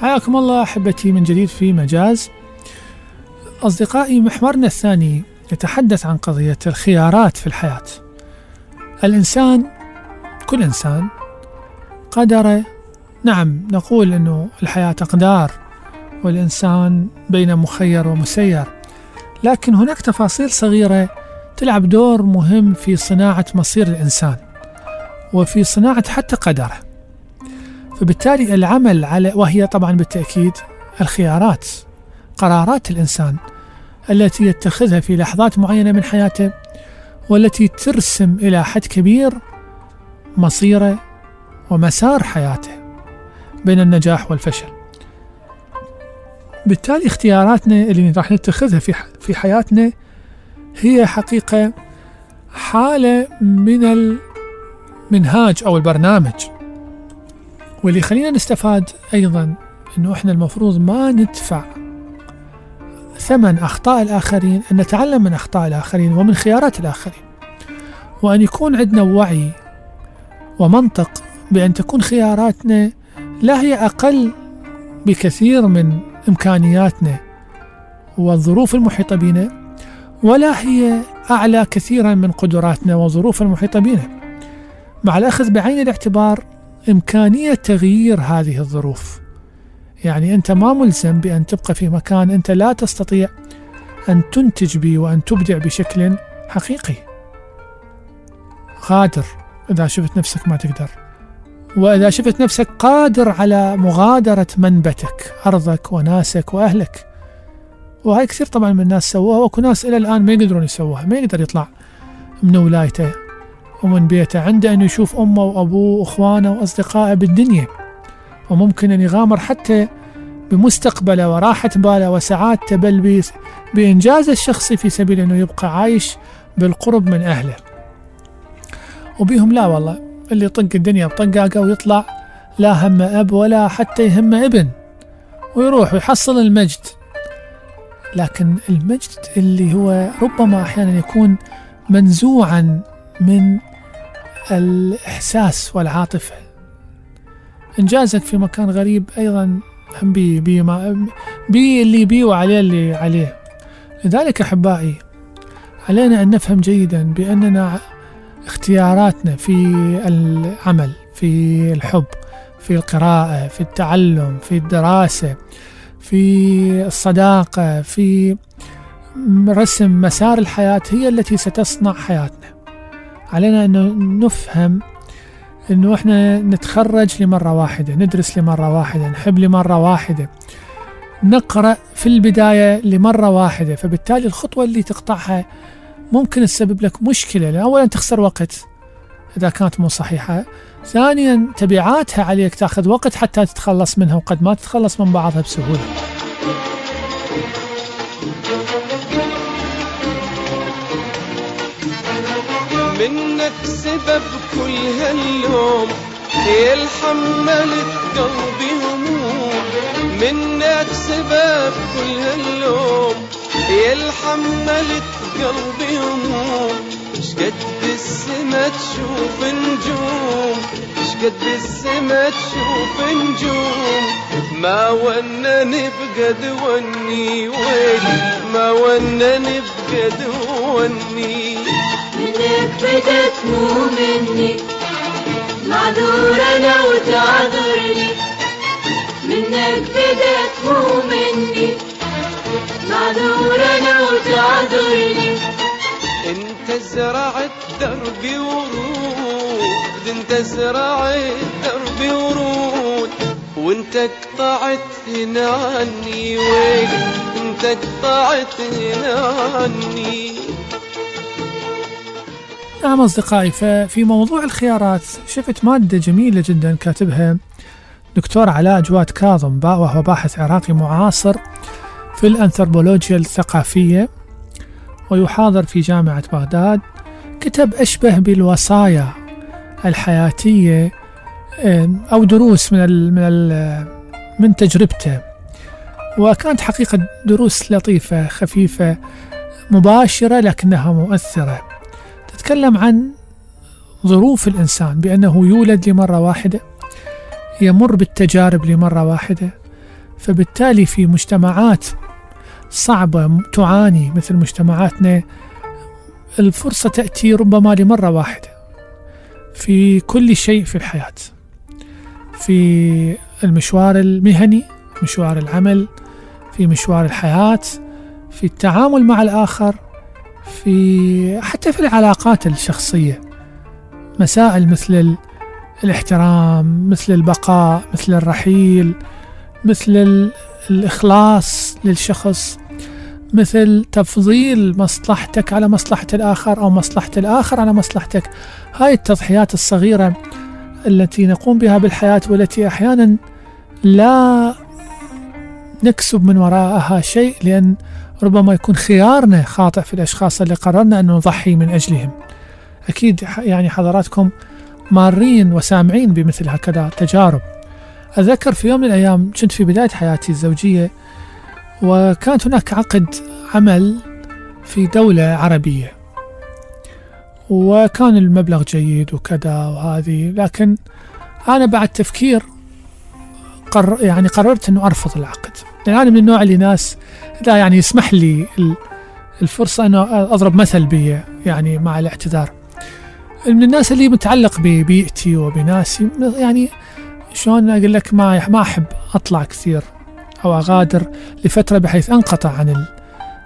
حياكم الله أحبتي من جديد في مجاز. أصدقائي محورنا الثاني يتحدث عن قضية الخيارات في الحياة. الإنسان كل إنسان قدر نعم نقول إنه الحياة أقدار والإنسان بين مخير ومسير لكن هناك تفاصيل صغيرة تلعب دور مهم في صناعة مصير الإنسان وفي صناعة حتى قدره. فبالتالي العمل على وهي طبعا بالتأكيد الخيارات قرارات الإنسان التي يتخذها في لحظات معينة من حياته والتي ترسم إلى حد كبير مصيره ومسار حياته بين النجاح والفشل. بالتالي اختياراتنا اللي راح نتخذها في في حياتنا هي حقيقة حالة من المنهاج أو البرنامج واللي يخلينا نستفاد أيضا أنه إحنا المفروض ما ندفع ثمن أخطاء الآخرين أن نتعلم من أخطاء الآخرين ومن خيارات الآخرين. وأن يكون عندنا وعي ومنطق بأن تكون خياراتنا لا هي أقل بكثير من إمكانياتنا والظروف المحيطة بنا ولا هي أعلى كثيرا من قدراتنا والظروف المحيطة بنا. مع الأخذ بعين الاعتبار إمكانية تغيير هذه الظروف. يعني أنت ما ملزم بأن تبقى في مكان أنت لا تستطيع أن تنتج به وأن تبدع بشكل حقيقي. قادر إذا شفت نفسك ما تقدر. وإذا شفت نفسك قادر على مغادرة منبتك أرضك وناسك وأهلك. وهاي كثير طبعا من الناس سووها وأكو ناس إلى الآن ما يقدرون يسووها ما يقدر يطلع من ولايته. ومن بيته عنده أن يشوف أمه وأبوه وأخوانه وأصدقائه بالدنيا. وممكن أن يغامر حتى بمستقبله وراحة باله وسعادته بل بإنجازه الشخصي في سبيل أنه يبقى عايش بالقرب من أهله. وبيهم لا والله اللي يطق الدنيا بطقاقة ويطلع لا هم أب ولا حتى يهم ابن ويروح ويحصل المجد. لكن المجد اللي هو ربما أحيانا يكون منزوعا من الإحساس والعاطفة. إنجازك في مكان غريب أيضا هم بي بي, ما بي اللي بي وعليه اللي عليه. لذلك أحبائي علينا أن نفهم جيدا بأننا اختياراتنا في العمل في الحب في القراءة في التعلم في الدراسة في الصداقة في رسم مسار الحياة هي التي ستصنع حياتنا. علينا أن نفهم أنه إحنا نتخرج لمرة واحدة ندرس لمرة واحدة نحب لمرة واحدة نقرأ في البداية لمرة واحدة فبالتالي الخطوة اللي تقطعها ممكن تسبب لك مشكلة. لأن أولا تخسر وقت إذا كانت مو صحيحة. ثانيا تبعاتها عليك تأخذ وقت حتى تتخلص منها وقد ما تتخلص من بعضها بسهولة. منك سبب كل هاليوم. يا حملت قلبي هموم. منك سبب كل هاليوم. يا حملت قلبي هموم. شقد بالسما تشوف نجوم. شقد بالسما تشوف نجوم. ما ونني بقد وني ويلي ما ونني بقد وني. منك بدت مو مني معذور أنا وتعذرني. منك بدت مو مني معذور أنا وتعذرني. انت زرعت دربي ورود انت زرعت دربي ورود. وانت قطعت هنا عني ويلي انت قطعت هنا عني نعم أصدقائي ففي موضوع الخيارات شفت مادة جميلة جدا كاتبها دكتور علاء جواد كاظم وهو باحث عراقي معاصر في الأنثروبولوجيا الثقافية ويحاضر في جامعة بغداد. كتب أشبه بالوصايا الحياتية أو دروس من ال من ال من تجربته. وكانت حقيقة دروس لطيفة خفيفة مباشرة لكنها مؤثرة. تتكلم عن ظروف الإنسان بأنه يولد لمرة واحدة يمر بالتجارب لمرة واحدة فبالتالي في مجتمعات صعبة تعاني مثل مجتمعاتنا الفرصة تأتي ربما لمرة واحدة في كل شيء في الحياة في المشوار المهني مشوار العمل في مشوار الحياة في التعامل مع الآخر. في حتى في العلاقات الشخصية. مسائل مثل الاحترام مثل البقاء مثل الرحيل مثل الإخلاص للشخص مثل تفضيل مصلحتك على مصلحة الآخر أو مصلحة الآخر على مصلحتك. هاي التضحيات الصغيرة التي نقوم بها بالحياة والتي أحيانا لا نكسب من وراءها شيء لأن ربما يكون خيارنا خاطئ في الأشخاص اللي قررنا أن نضحي من أجلهم. أكيد يعني حضراتكم مارين وسامعين بمثل هكذا تجارب. أتذكر في يوم من الأيام كنت في بداية حياتي الزوجية وكانت هناك عقد عمل في دولة عربية. وكان المبلغ جيد وكذا وهذه لكن أنا بعد تفكير قر يعني قررت أنه أرفض العقد. لأن أنا من النوع اللي ناس لا يعني يسمح لي الفرصة أنه أضرب مثل بي يعني مع الاعتذار. من الناس اللي متعلق ببيئتي وبناسي يعني شلون أقول لك ما ما أحب أطلع كثير أو أغادر لفترة بحيث أنقطع عن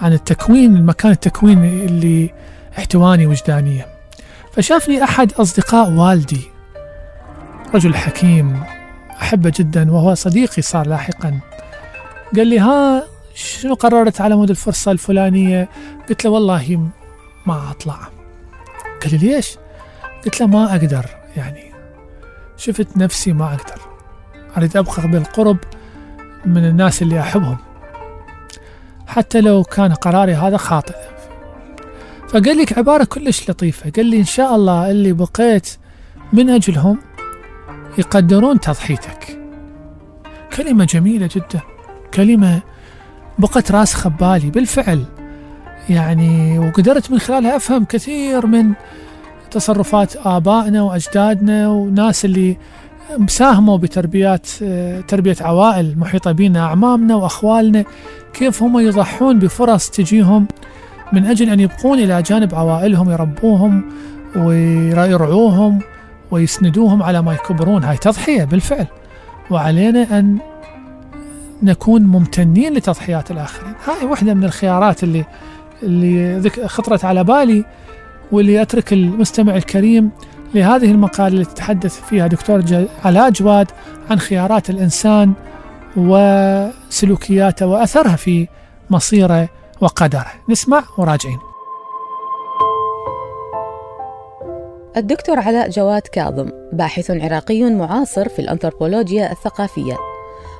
عن التكوين المكان التكوين اللي احتواني وجدانيا فشافني أحد أصدقاء والدي رجل حكيم أحبه جدا وهو صديقي صار لاحقا. قال لي ها شنو قررت على مود الفرصة الفلانية؟ قلت له والله ما أطلع. قال لي ليش؟ قلت له ما أقدر يعني. شفت نفسي ما أقدر. أريد أبقى بالقرب من الناس اللي أحبهم. حتى لو كان قراري هذا خاطئ. فقال لك عبارة كلش لطيفة. قال لي إن شاء الله اللي بقيت من أجلهم يقدرون تضحيتك. كلمة جميلة جدا. كلمة بقت راسخة ببالي بالفعل. يعني وقدرت من خلالها أفهم كثير من تصرفات آبائنا وأجدادنا وناس اللي ساهموا بتربيات تربية عوائل محيطة بنا أعمامنا وأخوالنا كيف هم يضحون بفرص تجيهم من أجل أن يبقون إلى جانب عوائلهم يربوهم ويرعوهم ويسندوهم على ما يكبرون. هاي تضحية بالفعل. وعلينا أن نكون ممتنين لتضحيات الآخرين. هاي واحدة من الخيارات اللي اللي خطرت على بالي واللي أترك المستمع الكريم لهذه المقالة اللي تتحدث فيها دكتور علاء جواد عن خيارات الإنسان وسلوكياته وأثرها في مصيره وقدره. نسمع وراجعين الدكتور علاء جواد كاظم باحث عراقي معاصر في الأنثروبولوجيا الثقافية.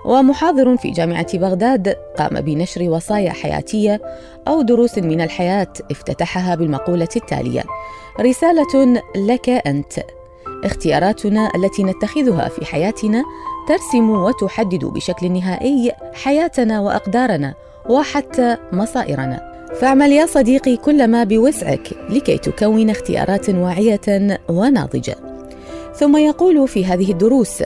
ومحاضر في جامعة بغداد قام بنشر وصايا حياتية أو دروس من الحياة افتتحها بالمقولة التالية: رسالة لك أنت. اختياراتنا التي نتخذها في حياتنا ترسم وتحدد بشكل نهائي حياتنا وأقدارنا وحتى مصائرنا. فاعمل يا صديقي كل ما بوسعك لكي تكون اختيارات واعية وناضجة. ثم يقول في هذه الدروس: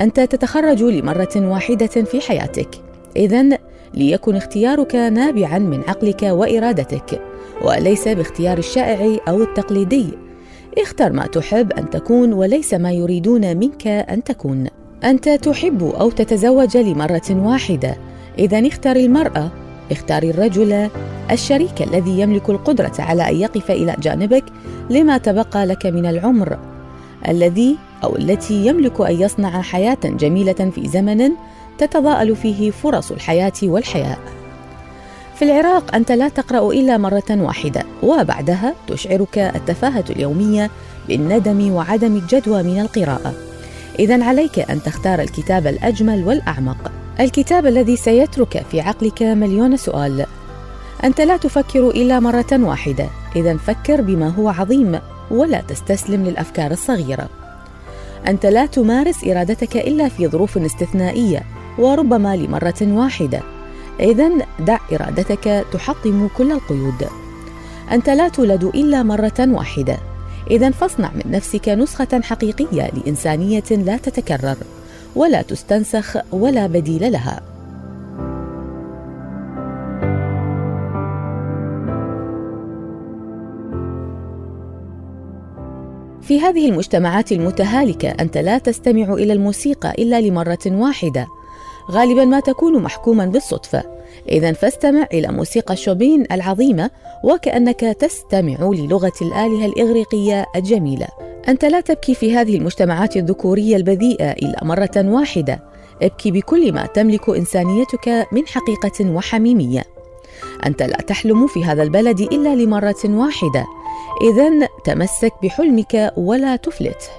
أنت تتخرج لمرة واحدة في حياتك، إذا ليكن اختيارك نابعا من عقلك وإرادتك، وليس باختيار الشائع أو التقليدي. اختر ما تحب أن تكون وليس ما يريدون منك أن تكون. أنت تحب أو تتزوج لمرة واحدة، إذا اختر المرأة، اختار الرجل، الشريك الذي يملك القدرة على أن يقف إلى جانبك لما تبقى لك من العمر، الذي أو التي يملك أن يصنع حياة جميلة في زمن تتضاءل فيه فرص الحياة والحياة. في العراق أنت لا تقرأ إلا مرة واحدة، وبعدها تشعرك التفاهة اليومية بالندم وعدم الجدوى من القراءة. إذا عليك أن تختار الكتاب الأجمل والأعمق، الكتاب الذي سيترك في عقلك مليون سؤال. أنت لا تفكر إلا مرة واحدة، إذا فكر بما هو عظيم ولا تستسلم للأفكار الصغيرة. أنت لا تمارس إرادتك إلا في ظروف استثنائية وربما لمرة واحدة. اذا دع إرادتك تحطم كل القيود. أنت لا تولد إلا مرة واحدة. اذا فاصنع من نفسك نسخة حقيقية لإنسانية لا تتكرر ولا تستنسخ ولا بديل لها. في هذه المجتمعات المتهالكة أنت لا تستمع إلى الموسيقى إلا لمرة واحدة. غالبا ما تكون محكوما بالصدفة. إذا فاستمع إلى موسيقى شوبين العظيمة وكأنك تستمع للغة الآلهة الإغريقية الجميلة. أنت لا تبكي في هذه المجتمعات الذكورية البذيئة إلا مرة واحدة. ابكي بكل ما تملك إنسانيتك من حقيقة وحميمية. أنت لا تحلم في هذا البلد إلا لمرة واحدة. إذا تمسك بحلمك ولا تفلته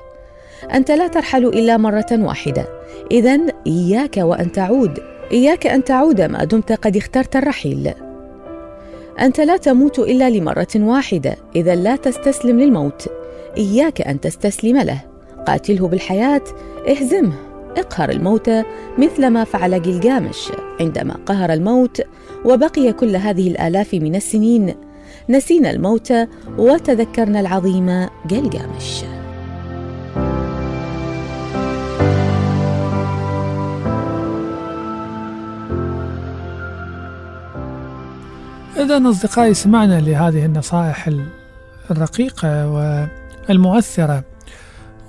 أنت لا ترحل إلا مرة واحدة. إذا إياك وأن تعود. إياك أن تعود ما دمت قد اخترت الرحيل. أنت لا تموت إلا لمرة واحدة. إذا لا تستسلم للموت. إياك أن تستسلم له. قاتله بالحياة. اهزمه. اقهر الموت مثل ما فعل جلجامش عندما قهر الموت. وبقي كل هذه الآلاف من السنين. نسينا الموت وتذكرنا العظيم جلجامش إذا أصدقائي سمعنا لهذه النصائح الرقيقة والمؤثرة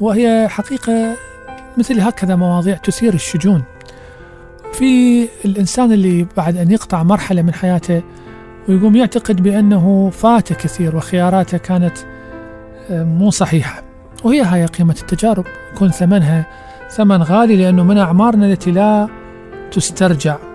وهي حقيقة مثل هكذا مواضيع تثير الشجون. في الإنسان اللي بعد أن يقطع مرحلة من حياته ويقوم يعتقد بأنه فات كثير وخياراته كانت آه، مو صحيحة. وهي هاي قيمة التجارب. يكون ثمنها ثمن غالي لأنه من أعمارنا التي لا تسترجع.